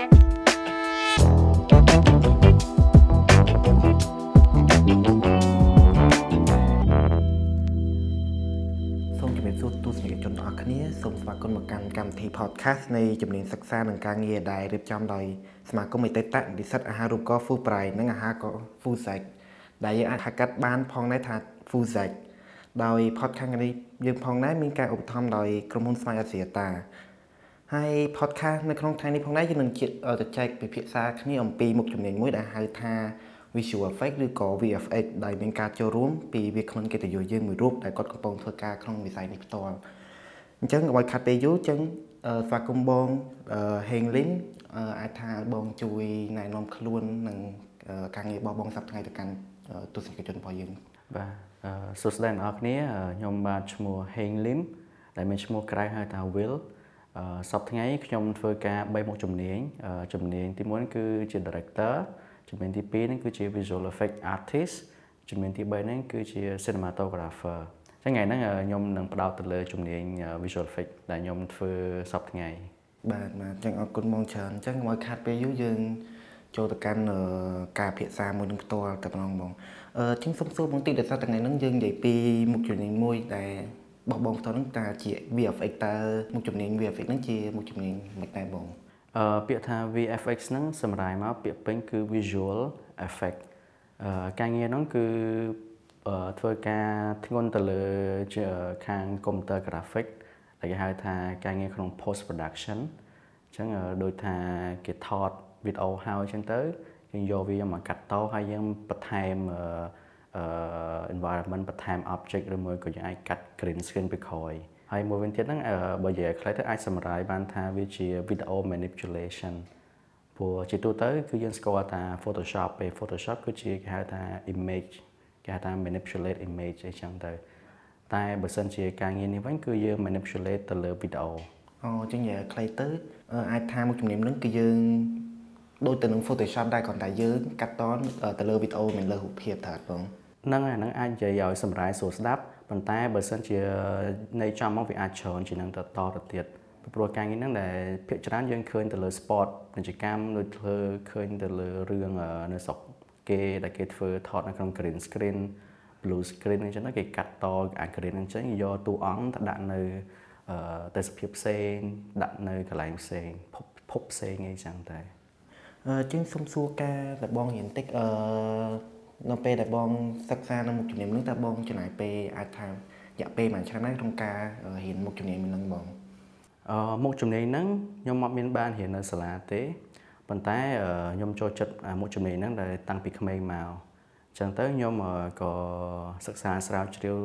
សូមជម្រាបសួរទស្សនិកជនទាំងអស់គ្នាសូមស្វាគមន៍មកកាន់កម្មវិធី podcast នៃជំនាញសិក្សានិងការងារដែលរៀបចំដោយសមាគមអតីតនិស្សិតអាហារូបករណ៍ Food Pride និងអាហារករ Food Sec ដែលយើងអាចហៅកាត់បានផងដែរថា Food Sec ដោយ podcast នេះយើងផងដែរមានការឧបត្ថម្ភដោយក្រុមហ៊ុនស្វ័យអសីតា ហើយ podcast នៅក្នុងថ្ងៃនេះផងដែរយើងនឹងទៅចែកពិភាក្សាគ្នាអំពីមុខជំនាញមួយដែលហៅថា visual effect ឬក៏ VFX ដែលមានការចូលរួមពីវាគ្មិនកិត្តិយសយើងមួយរូបដែលគាត់កំពុងធ្វើការក្នុងវិស័យនេះផ្ទាល់អញ្ចឹងកុំឲ្យខាត់ពេលយូរអញ្ចឹងស្វាគមន៍បងហេងលីនអាចថាបងជួយណែនាំខ្លួននិងការងាររបស់បងសប្តាហ៍ថ្ងៃទៅកាន់ទស្សនិកជនរបស់យើងបាទសួស្តីអ្នកនរគ្នាខ្ញុំបាទឈ្មោះហេងលីមដែលមានឈ្មោះក្រៅហៅថា Will សប្តាហ៍ថ្ងៃខ្ញុំធ្វើការ3មុខជំនាញជំនាញទី1គឺជា director ជំនាញទី2ហ្នឹងគឺជា visual effect artist ជំនាញទី3ហ្នឹងគឺជា cinematographer អញ្ចឹងថ្ងៃហ្នឹងខ្ញុំនឹងផ្ដោតទៅលើជំនាញ visual effect ដែលខ្ញុំធ្វើសប្តាហ៍ថ្ងៃបាទបាទអញ្ចឹងអរគុណបងច្រើនអញ្ចឹងមកខាត់ពេលយូរយើងចូលទៅកាន់ការពិភាក្សាមួយនឹងផ្ទាល់តែម្ដងបងអឺជាងសុំសួរបងតិចដោយសារថ្ងៃហ្នឹងយើងនិយាយពីមុខជំនាញមួយដែល បោះបងផ្ទាល់ហ្នឹងតើជា VFX តើមុខជំនាញ VFX ហ្នឹងជាមុខជំនាញមិនដែរបងអឺពាក្យថា VFX ហ្នឹងសម្រាប់មកពាក្យពេញគឺ visual effect អឺការងារហ្នឹងគឺធ្វើការធ្ងន់ទៅលើខាង computer graphic ដែលគេហៅថាការងារក្នុង post production អញ្ចឹងដូចថាគេថតវីដេអូហើយអញ្ចឹងទៅយើងយកវាមកកាត់តហើយយើងបន្ថែមអឺ environment បន្ថែម object ឬមួយក៏យើងអាចកាត់ green screen ពីក្រោយហើយមួយវិញទៀតហ្នឹងបើនិយាយខ្លីទៅអាចសម្រាយបានថាវាជា video manipulation ព្រោះជាទូទៅគឺយើងស្គាល់ថា Photoshop ពេល Photoshop គឺជាគេហៅថា image គេហៅថា manipulate image អីចឹងទៅតែបើសិនជាការងារនេះវិញគឺយើង manipulate ទៅលើ video អូចឹងនិយាយខ្លីទៅអាចថាមួយជំនាញហ្នឹងគឺយើងដូចទៅនឹង Photoshop ដែរគ្រាន់តែយើងកាត់តទៅលើវីដេអូមិនលើរូបភាពថាបង ហ្នឹងហ្នឹងអាចនិយាយឲ្យសម្រាយស្រួលស្ដាប់ប៉ុន្តែបើសិនជានៃចំមកវាអាចច្រើនជាងនឹងទៅតទៅទៀតព្រោះការងារហ្នឹងដែលភាគច្រើនយើងឃើញទៅលើ sport ពាណិជ្ជកម្មដូចធ្វើឃើញទៅលើរឿងនៅស្រុកគេដែលគេធ្វើថតនៅក្នុង green screen blue screen អញ្ចឹងគេកាត់តអា green អញ្ចឹងយកតួអង្គទៅដាក់នៅទេសភាពផ្សេងដាក់នៅកន្លែងផ្សេងភពភពផ្សេងអីចឹងតែអឺជាងសុំសួរការដែលបងរៀនតិចអឺ នៅពេលដែលបងសិក្សានៅមុខជំនាញនោះតើបងចំណាយពេលអាចថារយៈពេលមួយឆ្នាំដែរក្នុងការរៀនមុខជំនាញនឹងបងអឺមុខជំនាញហ្នឹងខ្ញុំអត់មានបានរៀននៅសាលាទេប៉ុន្តែខ្ញុំចូលចិត្តមុខជំនាញហ្នឹងដែលតាំងពីក្មេងមកអញ្ចឹងទៅខ្ញុំក៏សិក្សាស្រាវជ្រាវ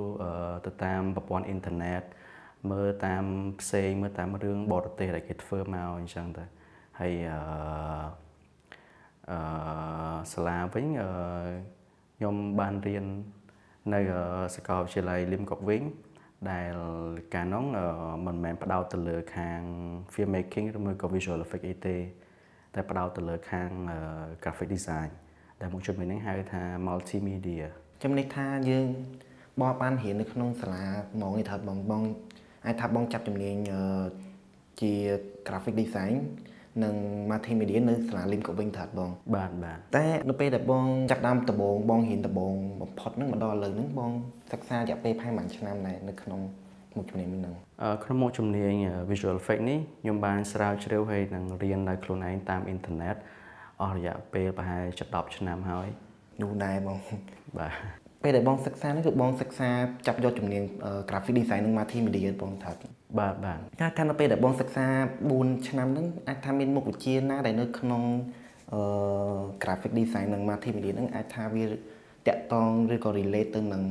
ទៅតាមប្រព័ន្ធអ៊ីនធឺណិតមើលតាមផ្សេងមើលតាមរឿងបរទេសដែលគេធ្វើមកអញ្ចឹងទៅហើយអឺអឺសាលាវិញអឺ ខ្ញុំបានរៀននៅសាកលវិទ្យាល័យលឹមកុកវិញដែលកាលនោះមិនមែនផ្ដោតទៅលើខាង film making ឬមួយក៏ visual effect អីទេតែផ្ដោតទៅលើខាង graphic design ដែលមួយជំនាញនេះហៅថា multimedia ចំណេះថាយើងបងបានរៀននៅក្នុងសាលាហ្មងនេះថាបងបងអាចថាបងចាប់ជំនាញជា graphic design និង multimedia នៅសាលាលីមកវិញថាបងបាទបាទតែនៅពេលដែលបងចាប់ដើមដំបូងបងរៀនដំបូងបំផុតហ្នឹងមកដល់ឥឡូវហ្នឹងបងសិក្សារយៈពេលប្រហែលមួយឆ្នាំដែរនៅក្នុងមុខជំនាញហ្នឹងក្នុងមុខជំនាញ visual effect នេះខ្ញុំបានស្រាវជ្រាវហើយនឹងរៀនដោយខ្លួនឯងតាមអ៊ីនធឺណិតអស់រយៈពេលប្រហែល10ឆ្នាំហើយនោះដែរបងបាទ ពេលដែលបងសិក្សានេះគឺបងសិក្សាចាប់យកជំនាញ graphic design និង multimedia បងថាបាទបាទថាថានៅពេលដែលបងសិក្សា4ឆ្នាំហ្នឹងអាចថាមានមុខវិជ្ជាណាដែលនៅក្នុងអឺ graphic design និង multimedia ហ្នឹងអាចថាវាតាក់ទងឬក៏ relate ទៅនឹង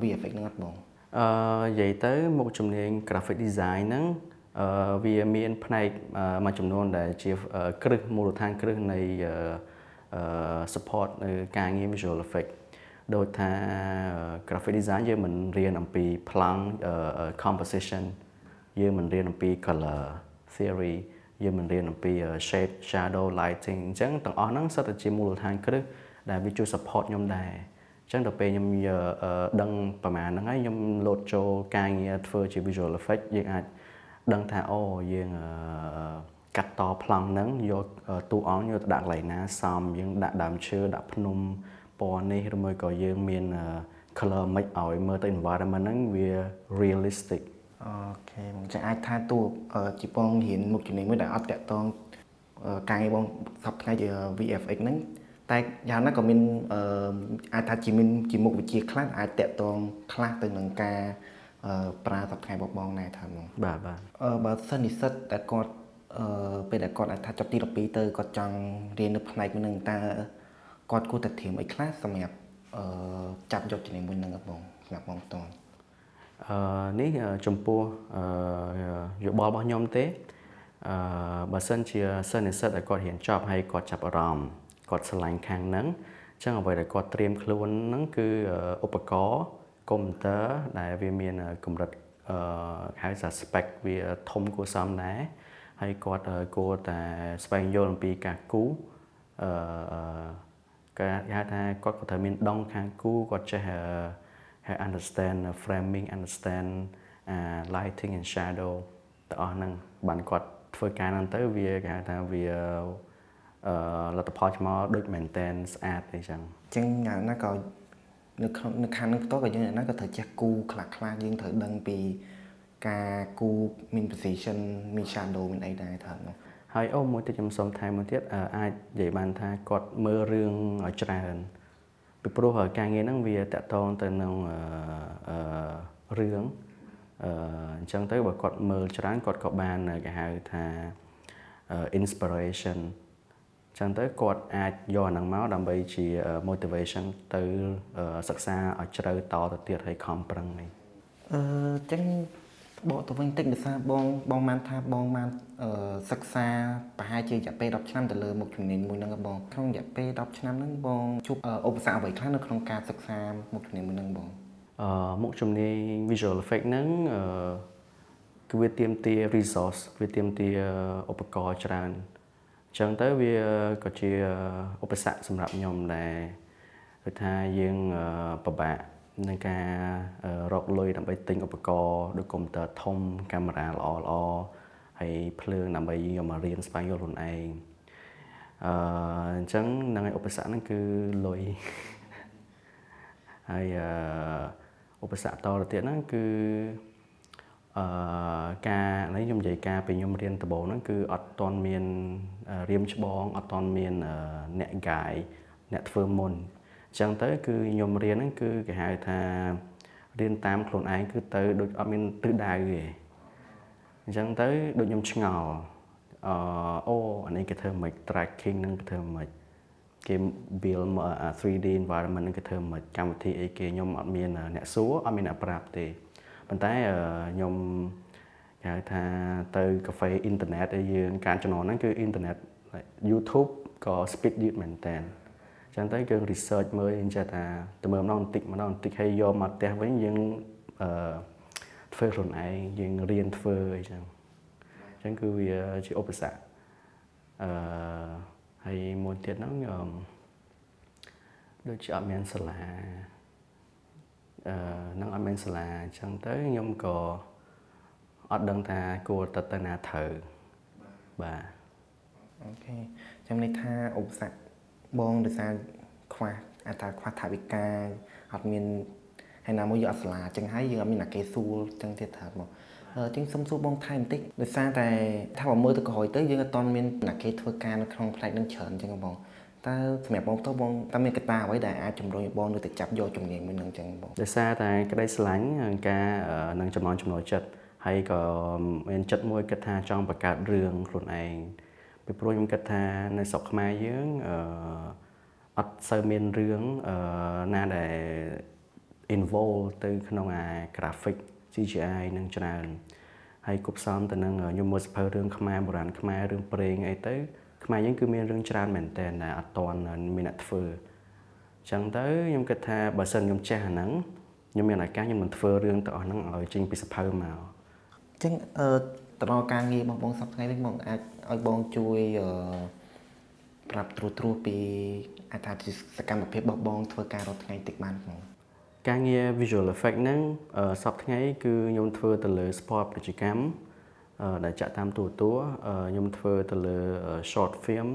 VFX ហ្នឹងអត់បងអឺនិយាយទៅមុខជំនាញ graphic design ហ្នឹងអឺវាមានផ្នែកមួយចំនួនដែលជាគ្រឹះមូលដ្ឋានគ្រឹះនៃអឺ support នៅការងារ visual effect ដូចថា graphic design យើងមិនរៀនអំពីប្លង់ composition យើងមិនរៀនអំពី color theory យើងមិនរៀនអំពី shape shadow lighting អញ្ចឹងទាំងអស់ហ្នឹងសិតតែជាមូលដ្ឋានគ្រឹះដែលវាជួយ support ខ្ញុំដែរអញ្ចឹងដល់ពេលខ្ញុំដឹងប្រហែលហ្នឹងហើយខ្ញុំលោតចូលការងារធ្វើជា visual effect យើងអាចដឹងថាអូយើងកាត់តប្លង់ហ្នឹងយកតួអង្គយកទៅដាក់កន្លែងណាសំយើងដាក់ដើមឈើដាក់ភ្នំ ពណ៌នេះឬមួយក៏យើងមាន color មិនឲ្យមើលទៅ environment ហ្នឹងវា realistic អូខេបងចាអាចថាតួជាបងរៀនមុខជំនាញមួយដែលអត់តាក់ទងការងារបងសប្តាហ៍ជា VFX ហ្នឹងតែយ៉ាងណាក៏មានអាចថាជាមានជាមុខវិជ្ជាខ្លះអាចតាក់ទងខ្លះទៅនឹងការប្រើសប្តាហ៍របស់បងដែរថាហ្មងបាទបាទបើសិននិស្សិតតែគាត់អឺពេលដែលគាត់អាចថាចប់ទី12ទៅគាត់ចង់រៀននៅផ្នែកមួយនឹងតើ គាត់គួរតែត្រៀមអីខ្លះសម្រាប់អឺចាប់យកជំនាញមួយនឹងបងសម្រាប់បងផ្ទាល់អឺនេះចំពោះអឺយោបល់របស់ខ្ញុំទេអឺបើសិនជាសិស្សនិស្សិតដែលគាត់រៀនចប់ហើយគាត់ចាប់អារម្មណ៍គាត់ឆ្លាញ់ខាងហ្នឹងអញ្ចឹងអ្វីដែលគាត់ត្រៀមខ្លួនហ្នឹងគឺឧបករណ៍កុំព្យូទ័រដែលវាមានកម្រិតអឺហៅថា spec វាធំគួរសមដែរហើយគាត់គួរតែស្វែងយល់អំពីការគូអឺ ការហៅថាគាត់ក៏ត្រូវមានដងខាងគូគាត់ចេះ understand framing understand lighting and shadow ទាំងអស់ហ្នឹងបានគាត់ធ្វើការហ្នឹងទៅវាគេហៅថាវាអឺលទ្ធផលឆ្មោដូចមែនតែនស្អាតអីចឹងអញ្ចឹងយ៉ាងណាក៏នៅក្នុងនៅខាងនឹងផ្ទាល់ក៏យើងណាក៏ត្រូវចេះគូខ្លះខ្លះយើងត្រូវដឹងពីការគូមាន position មាន shadow មានអីដែរថានោះ ហើយអូមួយទៀតខ្ញុំសុំថែមមួយទៀតអាចនិយាយបានថាគាត់មើលរឿងឲ្យច្រើនពីព្រោះការងារហ្នឹងវាតកតងទៅនឹងអឺរឿងអឺអញ្ចឹងទៅបើគាត់មើលច្រើនគាត់ក៏បានគេហៅថា inspiration ចឹងទៅគាត់អាចយកអាហ្នឹងមកដើម្បីជា motivation ទៅសិក្សាឲ្យជ្រៅតទៅទៀតឲ្យខំប្រឹងនេះអឺចឹង បកទៅវិញតិចដោយសារបងបងបានថាបងបានសិក្សាប្រហែលជារយៈពេល10ឆ្នាំទៅលើមុខជំនាញមួយហ្នឹងបងក្នុងរយៈពេល10ឆ្នាំហ្នឹងបងជួបឧបសគ្គអ្វីខ្លះនៅក្នុងការសិក្សាមុខជំនាញមួយហ្នឹងបងអឺមុខជំនាញ visual effect ហ្នឹងអឺគឺវាទាមទារ resource វាទាមទារឧបករណ៍ច្រើនអញ្ចឹងទៅវាក៏ជាឧបសគ្គសម្រាប់ខ្ញុំដែរគឺថាយើងពិបាក នឹងការរកលុយដើម្បីទិញឧបករណ៍ដូចកុំព្យូទ័រធំកាមេរ៉ាល្អល្អហើយភ្លើងដើម្បីយកមករៀនស្វែងយល់ខ្លួនឯងអឺអញ្ចឹងនឹងឯឧបសគ្គហ្នឹងគឺលុយហើយអឺឧបសគ្គតទៅទៀតហ្នឹងគឺអឺការនេះខ្ញុំនិយាយការពីខ្ញុំរៀនដំបូងហ្នឹងគឺអត់តន់មានរៀមច្បងអត់តន់មានអ្នកកាយអ្នកធ្វើមុនអញ្ចឹងទៅគឺខ្ញុំរៀនហ្នឹងគឺគេហៅថារៀនតាមខ្លួនឯងគឺទៅដូចអត់មានទិសដៅទេអញ្ចឹងទៅដូចខ្ញុំឆ្ងល់អឺអូអានេះគេធ្វើមិន tracking នឹងគេធ្វើមិនគេ build 3D environment នឹងគេធ្វើមិនកម្មវិធីអីគេខ្ញុំអត់មានអ្នកសួរអត់មានអ្នកប្រាប់ទេប៉ុន្តែខ្ញុំគេហៅថាទៅកាហ្វេអ៊ីនធឺណិតឲ្យយើងការចំណងហ្នឹងគឺអ៊ីនធឺណិត YouTube ក៏ speed យឺតមែនតើ ចឹងទៅយើង research មើលយើងចេះថាទៅមើលម្ដងបន្តិចម្ដងបន្តិចហើយយកមកផ្ទះវិញយើងអឺធ្វើខ្លួនឯងយើងរៀនធ្វើអីចឹងអញ្ចឹងគឺវាជាឧបសគ្គអឺហើយមួយទៀតហ្នឹងដូចជាអត់មានសាលាអឺនឹងអត់មានសាលាអញ្ចឹងទៅខ្ញុំក៏អត់ដឹងថាគួរទៅទៅណាត្រូវបាទអូខេចាំនេះថាឧបសគ្គ បងដោយសារខ្វះអាចថាខ្វះថវិកាអត់មានហើយណាមួយយកអត់សាលាចឹងហើយយើងអត់មានអាគេសួរចឹងទៀតថាមកអញ្ចឹងសុំសួរបងថែមបន្តិចដោយសារតែថាបើមើលទៅក្រោយទៅយើងអត់ទាន់មានអាគេធ្វើការនៅក្នុងផ្នែកនឹងច្រើនចឹងបងតើសម្រាប់បងទៅបងតើមានកត្តាអ្វីដែលអាចជំរុញបងនៅទៅចាប់យកជំនាញមួយនឹងចឹងបងដោយសារតែក្តីស្រឡាញ់ការនឹងចំណងចំណុចចិត្តហើយក៏មានចិត្តមួយគិតថាចង់បង្កើតរឿងខ្លួនឯង ពីព្រោះខ្ញុំគិតថានៅស្រុកខ្មែរយើងអឺអត់សូវមានរឿងអឺណាដែល involve ទៅក្នុងអា graphic CGI នឹងច្រើនហើយគប់ផ្សំទៅនឹងខ្ញុំមើលសភៅរឿងខ្មែរបុរាណខ្មែររឿងព្រេងអីទៅខ្មែរយើងគឺមានរឿងច្រើនមែនតើដែលអត់តន់មានអ្នកធ្វើអញ្ចឹងទៅខ្ញុំគិតថាបើសិនខ្ញុំចេះអាហ្នឹងខ្ញុំមានឱកាសខ្ញុំនឹងធ្វើរឿងទាំងអស់ហ្នឹងឲ្យចេញពីសភៅមកអញ្ចឹង អឺតរការងាររបស់បងសប្តាហ៍នេះបងអាចឲ្យបងជួយអឺប្រាប់ត្រួសត្រាសពីអត្ថប្រយោជន៍សកម្មភាពរបស់បង ធ្វើការរាល់ថ្ងៃតិចបានបងការងារ visual effect ហ្នឹងសប្តាហ៍ថ្ងៃគឺខ្ញុំធ្វើទៅលើ sport ប្រជាកម្មអដែលចាក់តាមទូរទស្សន៍ខ្ញុំធ្វើទៅលើ short film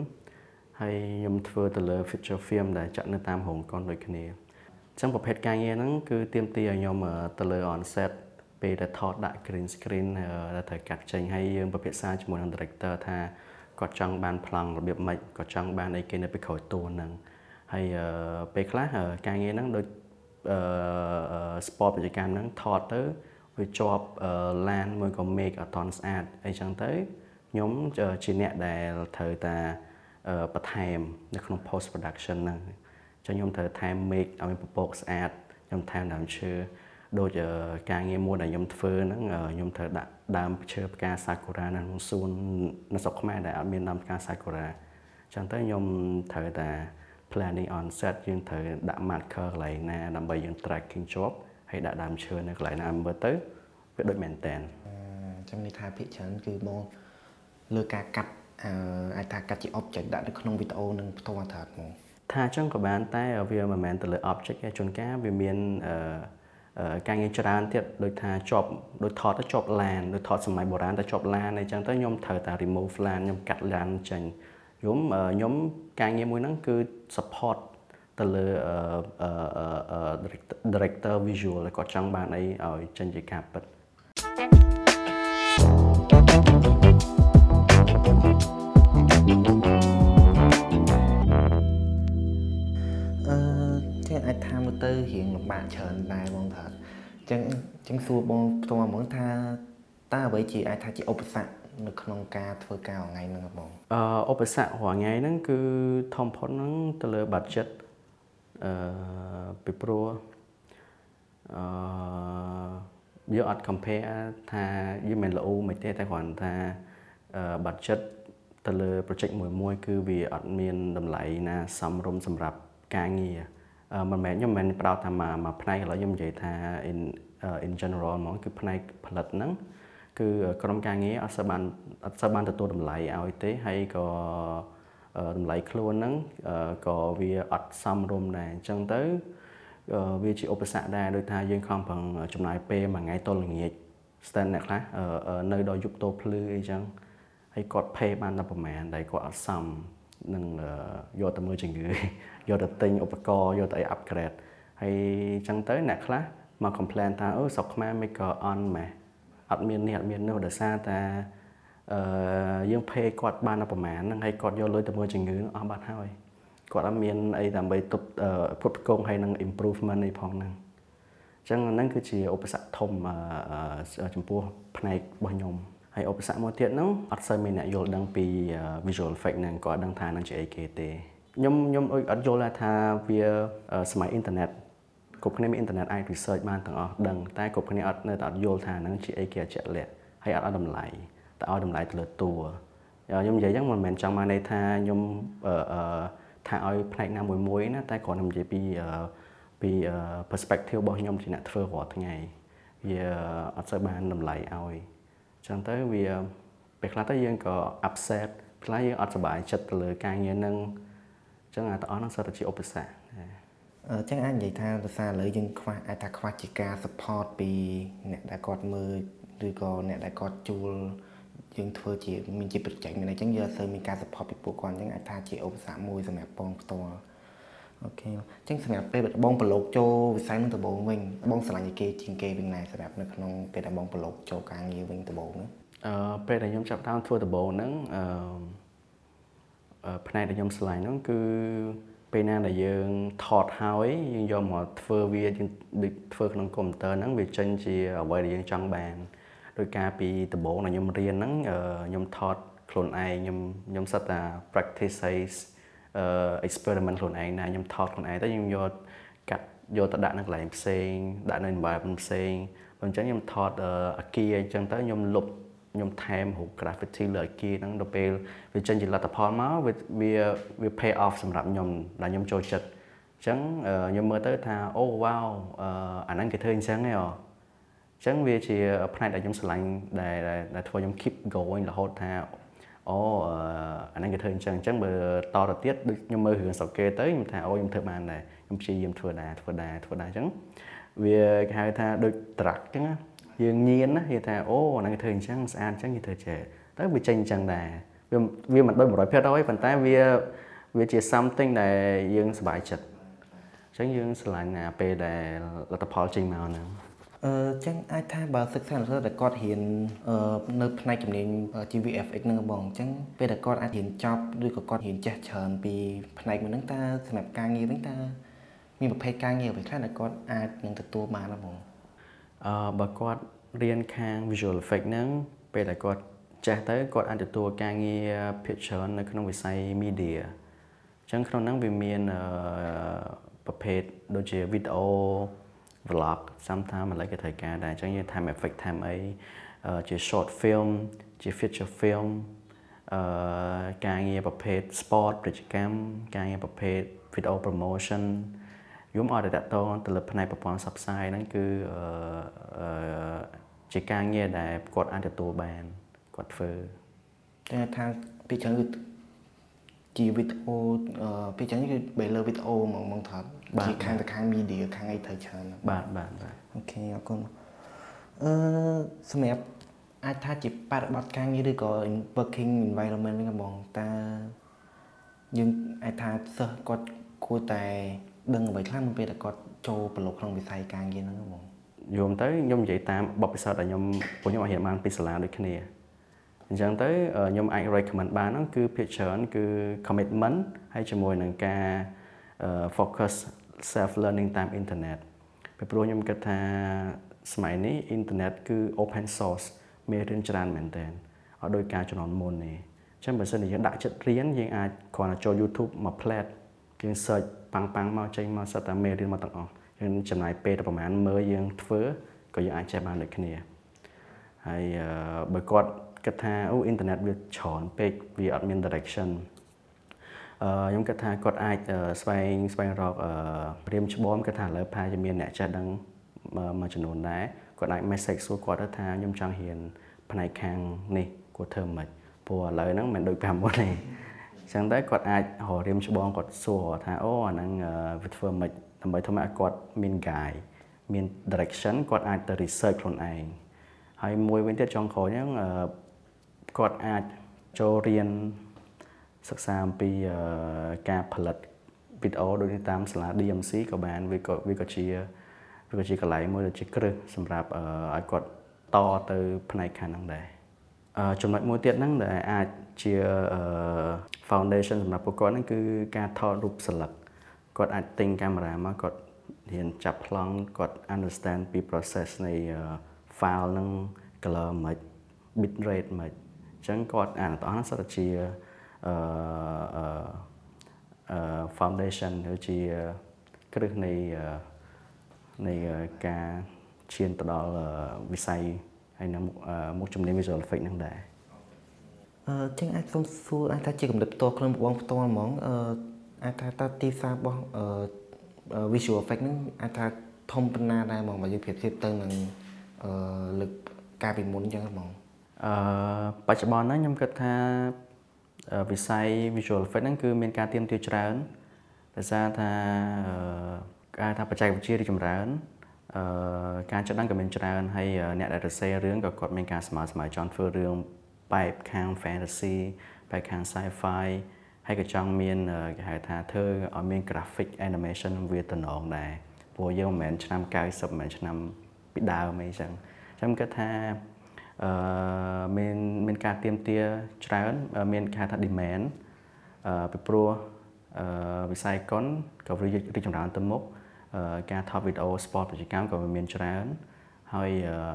ហើយខ្ញុំធ្វើទៅលើ feature film ដែលចាក់នៅតាមរោងកុនដូចគ្នាអញ្ចឹងប្រភេទការងារហ្នឹងគឺទាមទារឲ្យខ្ញុំទៅលើ on set ពេលដែលថតដាក់ green screen ដែលត្រូវកាត់ចេញហើយយើងពិភាក្សាជាមួយនឹង director ថាគាត់ចង់បានប្លង់របៀបម៉េចគាត់ចង់បានអីគេនៅពីក្រោយតួហ្នឹងហើយពេលខ្លះការងារហ្នឹងដូចអឺ sport បច្ចេកកម្មហ្នឹងថតទៅវាជាប់ឡានមួយក៏មេឃអត់តន់ស្អាតអីចឹងទៅខ្ញុំជាអ្នកដែលត្រូវតាបន្ថែមនៅក្នុង post production ហ្នឹងចឹងខ្ញុំត្រូវថែមមេឃឲ្យពពកស្អាតខ្ញុំថែមដើមឈើ ដូចការងារមួយដែលខ្ញុំធ្វើហ្នឹងខ្ញុំត្រូវដាក់ដើមឈើផ្កាសាគូរ៉ានៅក្នុងសួននៅស្រុកខ្មែរដែលអត់មានដើមផ្កាសាគូរ៉ាចឹងទៅខ្ញុំត្រូវតែ planning on set យើងត្រូវដាក់ marker កន្លែងណាដើម្បីយើង tracking ជាប់ហើយដាក់ដើមឈើនៅកន្លែងណាមើលទៅវាដូចមែនតែនចាំនេះថាភាគច្រើនគឺមកលើការកាត់អាចថាកាត់ជា object ដាក់នៅក្នុងវីដេអូនឹងផ្ទាល់ត្រាប់ហ្មងថាអញ្ចឹងក៏បានតែវាមិនមែនទៅលើ object ទេជួនកាលវាមានអឺ ការងារច្រើនទៀតដូចថាជាប់ដូចថតទៅជាប់ឡានដូចថតសម័យបុរាណទៅជាប់ឡានអីចឹងទៅខ្ញុំត្រូវតែ remove ឡានខ្ញុំកាត់ឡានចេញខ្ញុំខ្ញុំការងារមួយហ្នឹងគឺ support ទៅលើ director visual គាត់ចង់បានអីឲ្យចេញជាការពិត ទៅរៀងលំបាកច្រើនដែរបងថាអញ្ចឹងអញ្ចឹងសួរបងផ្ទាល់ហ្មងថាតើអ្វីជាអាចថាជាឧបសគ្គនៅក្នុងការធ្វើការថ្ងៃហ្នឹងបងអឺឧបសគ្គរាល់ថ្ងៃហ្នឹងគឺធំផុតហ្នឹងទៅលើ budget អឺពីព្រោះអឺយើងអត់ compare ថាយើងមិនល្អមិនទេតែគ្រាន់ថា budget ទៅលើ project មួយមួយ គឺវាអត់មានតម្លៃណាសមរម្យសម្រាប់ការងារ មិនមែនខ្ញុំមិនមែនប្រោតថាមកមកផ្នែកឥឡូវខ្ញុំនិយាយថា in in general ហ្មងគឺផ្នែកផលិតហ្នឹងគឺក្រុមការងារអត់សូវបានអត់សូវបានទទួលតម្លៃឲ្យទេហើយក៏តម្លៃខ្លួនហ្នឹងក៏វាអត់សមរម្យដែរអញ្ចឹងទៅវាជាឧបសគ្គដែរដោយថាយើងខំប្រឹងចំណាយពេលមួយថ្ងៃទល់ល្ងាច stand អ្នកខ្លះនៅដល់យប់តោភ្លឺអីចឹងហើយគាត់ pay បានតែប្រហែលដែលគាត់អត់សម នឹងយកទៅមើលជំងឺយកទៅទិញឧបករណ៍យកទៅអី upgrade ហើយអញ្ចឹងទៅអ្នកខ្លះមក complain ថាអឺស្រុកខ្មែរមិនក៏អន់ម៉េះអត់មាននេះអត់មាននោះដោយសារតែអឺយើង pay គាត់បានតែប្រហែលហ្នឹងហើយគាត់យកលុយទៅមើលជំងឺអស់បាត់ហើយគាត់អត់មានអីដើម្បីទប់ផ្គត់ផ្គង់ហើយនឹង improvement អីផងហ្នឹងអញ្ចឹងហ្នឹងគឺជាឧបសគ្គធំចំពោះផ្នែករបស់ខ្ញុំ ហើយឧបសគ្គមួយទៀតហ្នឹងអត់សូវមានអ្នកយល់ដឹងពី visual effect ហ្នឹងក៏អត់ដឹងថានឹងជាអីគេទេខ្ញុំខ្ញុំអត់យល់ថាវាសម័យអ៊ីនធឺណិតគ្រប់គ្នាមានអ៊ីនធឺណិតអាច research បានទាំងអស់ដឹងតែគ្រប់គ្នាអត់នៅតែអត់យល់ថាហ្នឹងជាអីគេជាក់លាក់ហើយអត់ឲ្យតម្លៃតែឲ្យតម្លៃទៅលើតួខ្ញុំនិយាយហ្នឹងមិនមែនចង់មកន័យថាខ្ញុំអឺថាឲ្យផ្នែកណាមួយមួយណាតែគ្រាន់តែនិយាយពីពី perspective របស់ខ្ញុំជាអ្នកធ្វើរាល់ថ្ងៃវាអត់សូវបានតម្លៃឲ្យ ចឹងទៅវាពេលខ្លះទៅយើងក៏ upset ខ្លះយើងអត់សប្បាយចិត្តទៅលើការងារហ្នឹងចឹងអាទាំងអស់ហ្នឹងសុទ្ធតែជាឧបសគ្គអញ្ចឹងអាចនិយាយថាដោយសារឥឡូវយើងខ្វះអាចថាខ្វះជាការ support ពីអ្នកដែលគាត់មើលឬក៏អ្នកដែលគាត់ជួលយើងធ្វើជាមានជា project មានអីចឹងយើងអត់សូវមានការ support ពីពួកគាត់អញ្ចឹងអាចថាជាឧបសគ្គមួយសម្រាប់បងផ្ទាល់ អូខេអញ្ចឹងសម្រាប់ពេលបងប្រឡូកចូលវិស័យនឹងដំបូងវិញបងឆ្លាញ់គេជាងគេវិញណាសម្រាប់នៅក្នុងពេលដែលបងប្រឡូកចូលការងារវិញដំបូងហ្នឹងអឺពេលដែលខ្ញុំចាប់តាមធ្វើដំបូងហ្នឹងអឺផ្នែកដែលខ្ញុំឆ្លាញ់ហ្នឹងគឺពេលណាដែលយើងថតហើយយើងយកមកធ្វើវាយើងដូចធ្វើក្នុងកុំព្យូទ័រហ្នឹងវាចេញជាអ្វីដែលយើងចង់បានដោយការពីដំបូងដែលខ្ញុំរៀនហ្នឹងខ្ញុំថតខ្លួនឯងខ្ញុំខ្ញុំសិតតែ practice ឲ្យ experiment ខ្លួនឯងណាខ្ញុំថតខ្លួនឯងទៅខ្ញុំយកកាត់យកទៅដាក់នៅកន្លែងផ្សេងដាក់នៅ environment ផ្សេងបើអញ្ចឹងខ្ញុំថតអាគារអញ្ចឹងទៅខ្ញុំលុបខ្ញុំថែមរូប graffiti លើអាគារហ្នឹងដល់ពេលវាចេញជាលទ្ធផលមកវាវា pay off សម្រាប់ខ្ញុំដែលខ្ញុំចូលចិត្តអញ្ចឹងខ្ញុំមើលទៅថាអូ wow អាហ្នឹងគេធ្វើអញ្ចឹងហ៎អញ្ចឹងវាជាផ្នែកដែលខ្ញុំស្រឡាញ់ដែលដែលធ្វើខ្ញុំ keep going រហូតថា អូអាហ្នឹងគេធ្វើអញ្ចឹងអញ្ចឹងបើតទៅទៀតដូចខ្ញុំមើលរឿងស្រុកគេទៅខ្ញុំថាអូខ្ញុំធ្វើបានដែរខ្ញុំព្យាយាមធ្វើដែរធ្វើដែរធ្វើដែរអញ្ចឹងវាគេហៅថាដូចត្រាក់អញ្ចឹងយើងញៀនណាគេថាអូអាហ្នឹងគេធ្វើអញ្ចឹងស្អាតអញ្ចឹងគេធ្វើចេះទៅវាចេញអញ្ចឹងដែរវាវាមិនដូច100%ហើយប៉ុន្តែវាវាជា something ដែលយើងសប្បាយចិត្តអញ្ចឹងយើងស្រឡាញ់អាពេលដែលលទ្ធផលចេញមកហ្នឹង អឺចឹងអាចថាបើសិក្សាទៅតែគាត់រៀននៅផ្នែកជំនាញ GVFX ហ្នឹងបងអញ្ចឹងពេលដែលគាត់អាចរៀនចប់ឬក៏គាត់រៀនចេះច្រើនពីផ្នែកមួយហ្នឹងតើសម្រាប់ការងារហ្នឹងតើមានប្រភេទការងារអ្វីខ្លះដែលគាត់អាចនឹងទទួលបានបងអឺបើគាត់រៀនខាង visual effect ហ្នឹងពេលដែលគាត់ចេះទៅគាត់អាចទទួលការងារភាគច្រើននៅក្នុងវិស័យ media អញ្ចឹងក្នុងហ្នឹងវាមានប្រភេទដូចជា video vlog sometime ឥឡូវគេត្រូវការដែរអញ្ចឹងយើង time effect time អីជា short film ជា feature film អឺការងារប្រភេទ sport ពាណិជ្ជកម្មការងារប្រភេទ video promotion យំអត់តែតតងទៅលើផ្នែកប្រព័ន្ធផ្សព្វផ្សាយហ្នឹងគឺអឺជាការងារដែលគាត់អាចទទួលបានគាត់ធ្វើតែថាពីច្រើនគឺជាវីដេអូពីចឹងគឺបែលើវីដេអូហ្មងហ្មងថា ជាខាងទៅខាង media ខាងអីត្រូវច្រើនបាទបាទបាទអូខេអរគុណអឺសម្រាប់អាចថាជាបរិបទការងារឬក៏ working environment ហ្នឹងបងតើយើងអាចថាសិស្សគាត់គួរតែដឹងអ្វីខ្លះមុនពេលដែលគាត់ចូលប្រឡូកក្នុងវិស័យការងារហ្នឹងបងយល់ទៅខ្ញុំនិយាយតាមបបពិសោធន៍ដែលខ្ញុំពួកខ្ញុំអាចរៀនបានពីសាលាដូចគ្នាអញ្ចឹងទៅខ្ញុំអាច recommend បានហ្នឹងគឺភាគច្រើនគឺ commitment ហើយជាមួយនឹងការ focus self learning តាម internet ពីព្រោះខ្ញុំគិតថាសម័យនេះ internet គឺ open source មានរៀនច្រើនមែនតើអត់ដូចការជំនាន់មុនទេអញ្ចឹងបើសិនជាយើងដាក់ចិត្តរៀនយើងអាចគ្រាន់តែចូល YouTube មក plate យើង search ប៉ាំងប៉ាំងមកចេញមកសិតតែមេរៀនមកទាំងអស់យើងចំណាយពេលតែប្រហែលមើលយើងធ្វើក៏យើងអាចចេះបានដូចគ្នាហើយបើគាត់គិតថាអូអ៊ីនធឺណិតវាច្រើនពេកវាអត់មាន direction អឺ ខ្ញុំគិតថាគាត់អាចស្វែងស្វែងរកព្រាមច្បងគិតថាឥឡូវផាជាមានអ្នកចេះដឹងមួយចំនួនដែរគាត់អាច message សួរគាត់ទៅថាខ្ញុំចង់រៀនផ្នែកខាងនេះគួរធ្វើម៉េចព្រោះឥឡូវហ្នឹងមិនដូច5មុនទេអញ្ចឹងទៅគាត់អាចរករៀមច្បងគាត់សួរថាអូអាហ្នឹងវាធ្វើម៉េចដើម្បីធ្វើឲ្យគាត់មាន guide មាន direction គាត់អាចទៅ research ខ្លួនឯងហើយមួយវិញទៀតចុងក្រោយហ្នឹងគាត់អាចចូលរៀន សិក្សាអំពីការផលិតវីដេអូដូចតាមសាលា DMC ក៏បានវាក៏វាក៏ជាវាក៏ជាកន្លែងមួយដែលជាគ្រឹះសម្រាប់ឲ្យគាត់តទៅផ្នែកខាងហ្នឹងដែរចំណុចមួយទៀតហ្នឹងដែលអាចជា foundation សម្រាប់ពួកគាត់ហ្នឹងគឺការថតរូបស្លឹកគាត់អាចទិញកាមេរ៉ាមកគាត់រៀនចាប់ប្លង់គាត់ understand ពី process នៃ file ហ្នឹង color មិន bit rate មិនអញ្ចឹងគាត់អានទាំងអស់ហ្នឹងសិតតែជា អឺអឺ foundation ឬជាគ្រឹះនៃនៃការឈានទៅដល់វិស័យហើយនៅមុខជំនាញ visual effect ហ្នឹងដែរអឺចឹងអាចសុំសួរអាចថាជាកម្រិតផ្ទាល់ខ្លួនបងផ្ទាល់ហ្មងអឺអាចថាតើទីផ្សាររបស់អឺ visual effect ហ្នឹងអាចថាធំប៉ុណ្ណាដែរហ្មងបើយើងប្រៀបធៀបទៅនឹងអឺលើកកាលពីមុនចឹងហ្មងអឺបច្ចុប្បន្នហ្នឹងខ្ញុំគិតថា វិស័យ visual effect ហ្នឹងគឺមានការទៀមទាច្រើនដោយសារថាការថាបច្ចេកវិទ្យារីចម្រើនអឺការចដឹងក៏មានច្រើនហើយអ្នកដែលរសេររឿងក៏គាត់មានការស្មើស្មើចង់ធ្វើរឿងបែបខាង fantasy បែបខាង sci-fi ហើយក៏ចង់មានគេហៅថាធ្វើឲ្យមាន graphic animation វាតំណងដែរព្រោះយើងមិនមែនឆ្នាំ90មិនមែនឆ្នាំពីដើមអីចឹងខ្ញុំគិតថា អឺមានមានការទៀមទាច្រើនមានគេថា demand អឺពីព្រោះអឺវិស័យកុនក៏រីកចម្រើនទៅមុខការថតវីដេអូ sport ពាណិជ្ជកម្មក៏មានច្រើនហើយ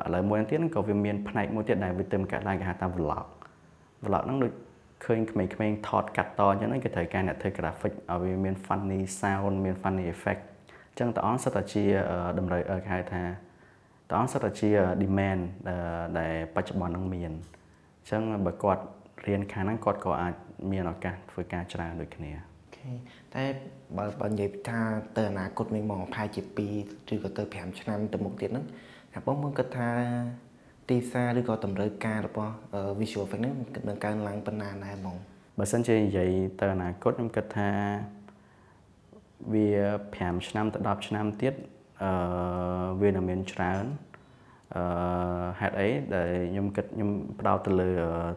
ឥឡូវមួយទៀតក៏វាមានផ្នែកមួយទៀតដែលវាទៅកើតឡើងគេហៅថា vlog vlog ហ្នឹងដូចឃើញក្មេងៗថតកាត់តអញ្ចឹងគេត្រូវការអ្នកធ្វើ graphic ឲ្យវាមាន funny sound មាន funny effect អញ្ចឹងតើអស់សិតតែជាតម្រូវគេហៅថា តើអស់សិតតែជា demand ដែលបច្ចុប្បន្ននឹងមានអញ្ចឹងបើគាត់រៀនខាងហ្នឹងគាត់ក៏អាចមានឱកាសធ្វើការច្រើនដូចគ្នាតែបើបើនិយាយថាទៅអនាគតវិញមកប្រហែលជា2ឬក៏ទៅ5ឆ្នាំទៅមុខទៀតហ្នឹងថាបងមើលគិតថាទីផ្សារឬក៏តម្រូវការរបស់ visual effect ហ្នឹងនឹងកើនឡើងប៉ុណ្ណាដែរហ្មងបើសិនជានិយាយទៅអនាគតខ្ញុំគិតថាវា5ឆ្នាំទៅ10ឆ្នាំទៀត អឺវានឹងមានច្រើនអឺហេតុអីដែលខ្ញុំគិតខ្ញុំផ្ដោតទៅលើ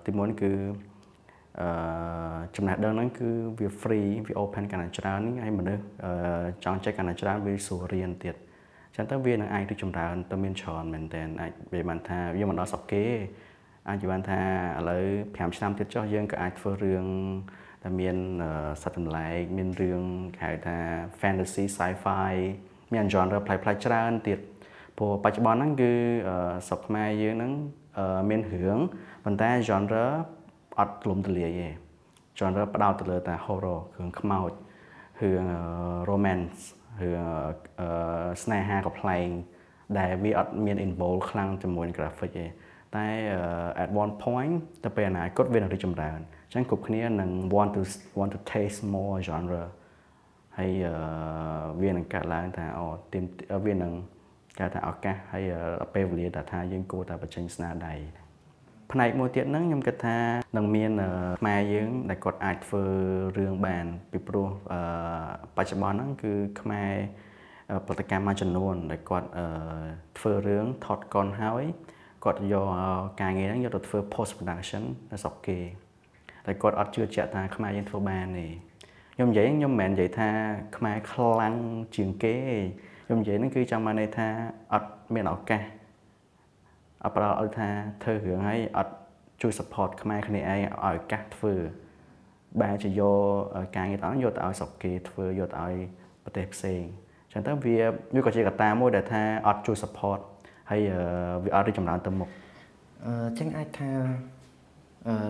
ទីមួយគឺអឺចំណេះដឹងហ្នឹងគឺវា free វា open កាន់តែច្រើនហ្នឹងហើយមនុស្សចង់ចេះកាន់តែច្រើនវាស្រួលរៀនទៀតចឹងទៅវានឹងអាចរីកចម្រើនទៅមានច្រើនមែនតើអាចនិយាយបានថាវាមិនដល់សក់គេអាចនិយាយបានថាឥឡូវ5ឆ្នាំទៀតចុះយើងក៏អាចធ្វើរឿងតែមានសត្វចម្លែកមានរឿងគេហៅថា fantasy sci-fi មាន genre ប្លែកៗច្រើនទៀតព្រោះបច្ចុប្បន្នហ្នឹងគឺស្រុកខ្មែរយើងហ្នឹងមានរឿងប៉ុន្តែ genre អត់ទូលំទូលាយទេ genre ផ្ដោតទៅលើតែ horror រឿងខ្មោចរឿង romance រឿងស្នេហាកំ pl ែងដែលវាអត់មាន involve ខ្លាំងជាមួយនឹង graphic ទេតែ at one point ទៅពេលអនាគតវានឹងរីកចម្រើនអញ្ចឹងគ្រប់គ្នានឹង want to want to taste more genre ហើយវានឹងកាត់ឡើងថាអូទីមវានឹងគេថាឱកាសហើយពេលវេលាដែលថាយើងគួរតែបញ្ចេញស្នាដៃផ្នែកមួយទៀតហ្នឹងខ្ញុំគិតថានឹងមានខ្មែរយើងដែលគាត់អាចធ្វើរឿងបានពីព្រោះបច្ចុប្បន្នហ្នឹងគឺខ្មែរផលិតកម្មមួយចំនួនដែលគាត់ធ្វើរឿងថតកុនហើយគាត់យកការងារហ្នឹងយកទៅធ្វើ post production នៅស្រុកគេតែគាត់អត់ជឿជាក់ថាខ្មែរយើងធ្វើបានទេ ខ្ញុំនិយាយខ្ញុំមិនមែននិយាយថាខ្មែរខ្លាំងជាងគេខ្ញុំនិយាយហ្នឹងគឺចង់បានន័យថាអត់មានឱកាសអត់ប្រឲ្យថាធ្វើរឿងហើយអត់ជួយ support ខ្មែរគ្នាឯងឲ្យឱកាសធ្វើបែរជាយកការងារដល់យកទៅឲ្យស្រុកគេធ្វើយកទៅឲ្យប្រទេសផ្សេងអញ្ចឹងទៅវាវាក៏ជាកត្តាមួយដែលថាអត់ជួយ support ហើយវាអត់រីកចម្រើនទៅមុខអញ្ចឹងអាចថា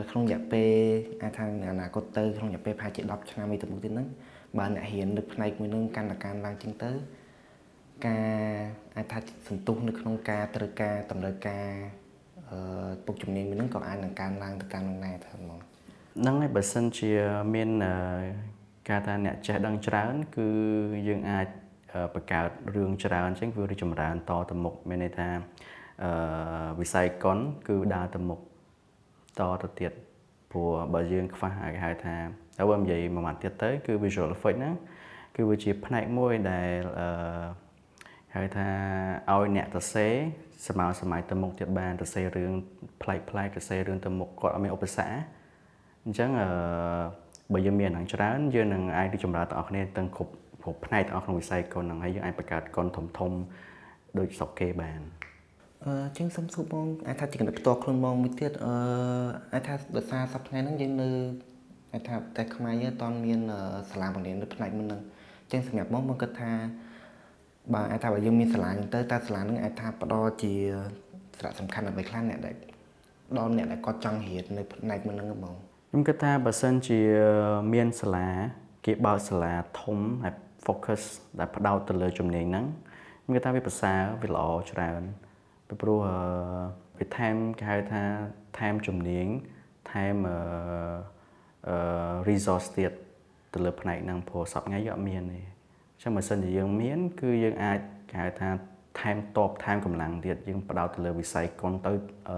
ក្នុងរយៈពេលអាចថាអនាគតទៅក្នុងរយៈពេលប្រហែលជា10ឆ្នាំនេះទៅមុខទៀតហ្នឹងបើអ្នកហ៊ាននៅផ្នែកមួយនឹងកាន់តែកើនឡើងជាងទៅការអាចថាសន្ទុះនៅក្នុងការត្រូវការតម្រូវការអឺពុកជំនាញមួយនឹងក៏អាចនឹងកើនឡើងទៅតាមនឹងដែរថាហ្មងហ្នឹងហើយបើសិនជាមានការថាអ្នកចេះដឹងច្រើន គឺយើងអាចបង្កើតរឿងច្រើនអញ្ចឹងវារីចម្រើនតទៅមុខមានន័យថាអឺវិស័យកុនគឺដើរទៅមុខ តទៅទៀតព្រោះបើយើងខ្វះគេហៅថាតែបើនិយាយមួយម៉ាត់ទៀតទៅគឺ visual effect ហ្នឹងគឺវាជាផ្នែកមួយដែលអឺហៅថាឲ្យអ្នកទៅសេសម័យសម័យទៅមុខទៀតបានទៅសេរឿងប្លែកប្លែកទៅសេរឿងទៅមុខគាត់អត់មានឧបសគ្គអញ្ចឹងអឺបើយើងមានអានឹងច្រើនយើងនឹងអាចរីកចម្រើនទាំងអស់គ្នាទាំងគ្រប់គ្រប់ផ្នែកទាំងអស់ក្នុងវិស័យកុនហ្នឹងហើយយើងអាចបង្កើតកុនធំធំដូចស្រុកគេបាន អឺជាងសុំសួរបងអាចថាជាកណ្ដិតផ្ទាល់ខ្លួនបងមួយទៀតអឺអាចថាដោយសារសប្តាហ៍ហ្នឹងយើងនៅអាចថាតែខ្មែរយើងអត់មានសាលាបង្រៀននៅផ្នែកមុនហ្នឹងចឹងសម្រាប់បងបងគិតថាបើអាចថាបើយើងមានសាលាហ្នឹងទៅតើសាលាហ្នឹងអាចថាផ្ដល់ជាសារៈសំខាន់អ្វីខ្លះអ្នកដែលដល់អ្នកដែលគាត់ចង់រៀននៅផ្នែកមុនហ្នឹងបងខ្ញុំគិតថាបើសិនជាមានសាលាគេបើកសាលាធំហើយ focus ដែលផ្ដោតទៅលើជំនាញហ្នឹងខ្ញុំគិតថាវាប្រសើរវាល្អច្រើន ពីព្រោះវាថែមគេហៅថាថែមជំនាញថែមអឺ resource ទៀតទៅលើផ្នែកហ្នឹងព្រោះសពថ្ងៃយើងអត់មានទេអញ្ចឹងបើសិនជាយើងមាន គឺយើងអាចគេហៅថាថែមតបថែមកម្លាំងទៀតយើងបដោតទៅលើវិស័យកុនទៅ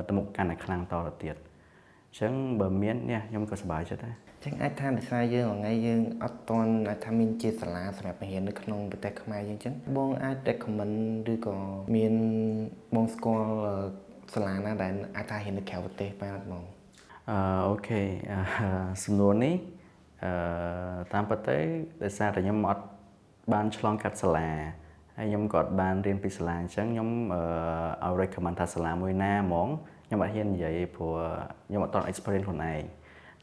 ទៅមុខកាន់តែខ្លាំងតទៅទៀតអញ្ចឹងបើមាននេះខ្ញុំក៏សប្បាយចិត្តដែរ ចឹងអាចថាដោយសារយើងថ្ងៃយើងអត់តន់អាចថាមានជាសាលាសម្រាប់បង្រៀននៅក្នុងប្រទេសខ្មែរយើងចឹងបងអាច recommend ឬក៏មានបងស្គាល់សាលាណាដែលអាចថារៀននៅក្រៅប្រទេសបានអត់បងអឺអូខេសំណួរនេះអឺតាមពិតទៅដោយសារតែខ្ញុំអត់បានឆ្លងកាត់សាលាហើយខ្ញុំក៏បានរៀនពីសាលាអញ្ចឹងខ្ញុំអឺឲ្យ recommend ថាសាលាមួយណាហ្មងខ្ញុំអត់ហ៊ាននិយាយព្រោះខ្ញុំអត់តន់ experience ខ្លួនឯង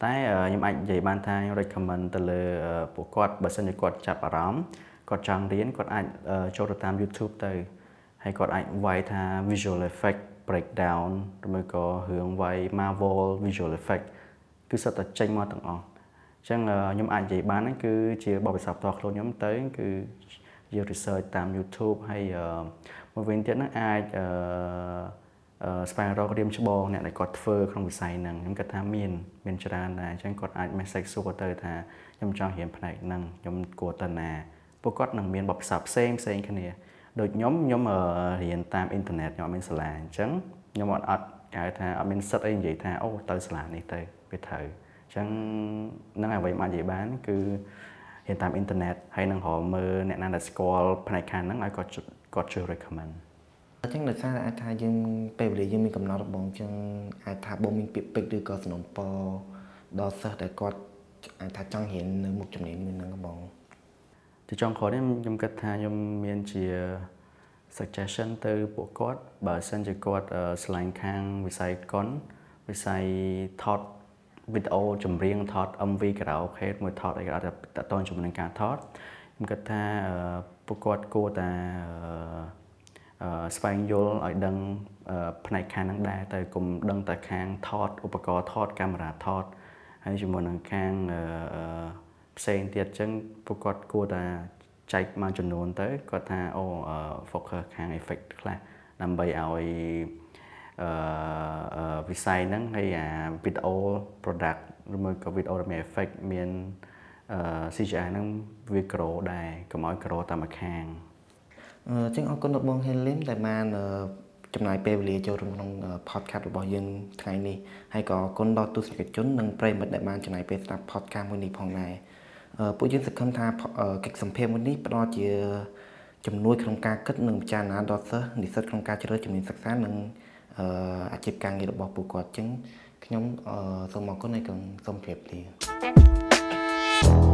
តែខ្ញុំអាចនិយាយបានថាខ្ញុំ recommend ទៅលើពួកគាត់បើសិនជាគាត់ចាប់អារម្មណ៍គាត់ចង់រៀនគាត់អាចចូលទៅតាម YouTube ទៅហើយគាត់អាចវាយថា visual effect breakdown ឬមួយក៏រឿងវាយ Marvel visual effect គឺសិតតែចេញមកទាំងអស់អញ្ចឹងខ្ញុំអាចនិយាយបានហ្នឹងគឺជាបបិស័ព្ទផ្ទាល់ខ្លួនខ្ញុំទៅគឺយក research តាម YouTube ហើយមួយវិញទៀតហ្នឹងអាចអឺ ស្វែងរករៀមច្បងអ្នកដែលគាត់ធ្វើក្នុងវិស័យហ្នឹងខ្ញុំគិតថាមានមានច្រើនដែរអញ្ចឹងគាត់អាច message សួរទៅថាខ្ញុំចង់រៀនផ្នែកហ្នឹងខ្ញុំគួរទៅណាពួកគាត់នឹងមានបទពិសោធន៍ផ្សេងផ្សេងគ្នាដូចខ្ញុំខ្ញុំរៀនតាមអ៊ីនធឺណិតខ្ញុំអត់មានសាលាអញ្ចឹងខ្ញុំអត់អត់គេហៅថាអត់មានសិទ្ធអីនិយាយថាអូទៅសាលានេះទៅវាត្រូវអញ្ចឹងនឹងអ្វីមកនិយាយបាន គឺរៀនតាមអ៊ីនធឺណិតហើយនឹងរកមើលអ្នកណាដែលស្គាល់ផ្នែកខាងហ្នឹងឲ្យគាត់គាត់ជួយ recommend អញ្ចឹងដោយសារអាចថាយើងពេលវេលាយើងមានកំណត់របស់អញ្ចឹងអាចថាបងមានពាក្យពេចន៍ឬក៏សំណពរដល់សិស្សដែលគាត់អាចថាចង់រៀននៅមុខជំនាញមួយហ្នឹងបងទីចុងក្រោយនេះខ្ញុំគិតថាខ្ញុំមានជា suggestion ទៅពួកគាត់បើសិនជាគាត់ឆ្លាញ់ខាងវិស័យកុនវិស័យថតវីដេអូចម្រៀងថត MV ក្រៅខេតមួយថតអីក៏អាចតតងជាមួយនឹងការថតខ្ញុំគិតថាពួកគាត់គួរតែ ស្វែងយល់ឲ្យដឹងផ្នែកខាងហ្នឹងដែរតែគុំដឹងតែខាងថតឧបករណ៍ថតកាមេរ៉ាថតហើយជាមួយនឹងខាងផ្សេងទៀតអញ្ចឹងពួកគាត់គួរតែចែកមកចំនួនទៅគាត់ថាអូ focus ខាង effect ខ្លះដើម្បីឲ្យអឺវិស័យហ្នឹងហើយអា video product ឬមួយក៏ video ដែលមាន effect មានអឺ CGI ហ្នឹងវា grow ដែរកុំឲ្យ grow តាមមួយខាង អញ្ចឹងអរគុណដល់បង Helen ដែលបានចំណាយពេលវេលាចូលរួមក្នុង podcast របស់យើងថ្ងៃនេះហើយក៏អរគុណដល់ទស្សនិកជននិងប្រិយមិត្តដែលបានចំណាយពេលស្ដាប់ podcast មួយនេះផងដែរពួកយើងសង្ឃឹមថាកិច្ចសម្ភារមួយនេះផ្ដល់ជាជំនួយក្នុងការគិតនិងពិចារណាដល់សិស្សនិស្សិតក្នុងការជ្រើសជំនាញសិក្សានិងអាជីពការងាររបស់ពួកគាត់អញ្ចឹងខ្ញុំសូមអរគុណហើយក៏សូមជម្រាបលា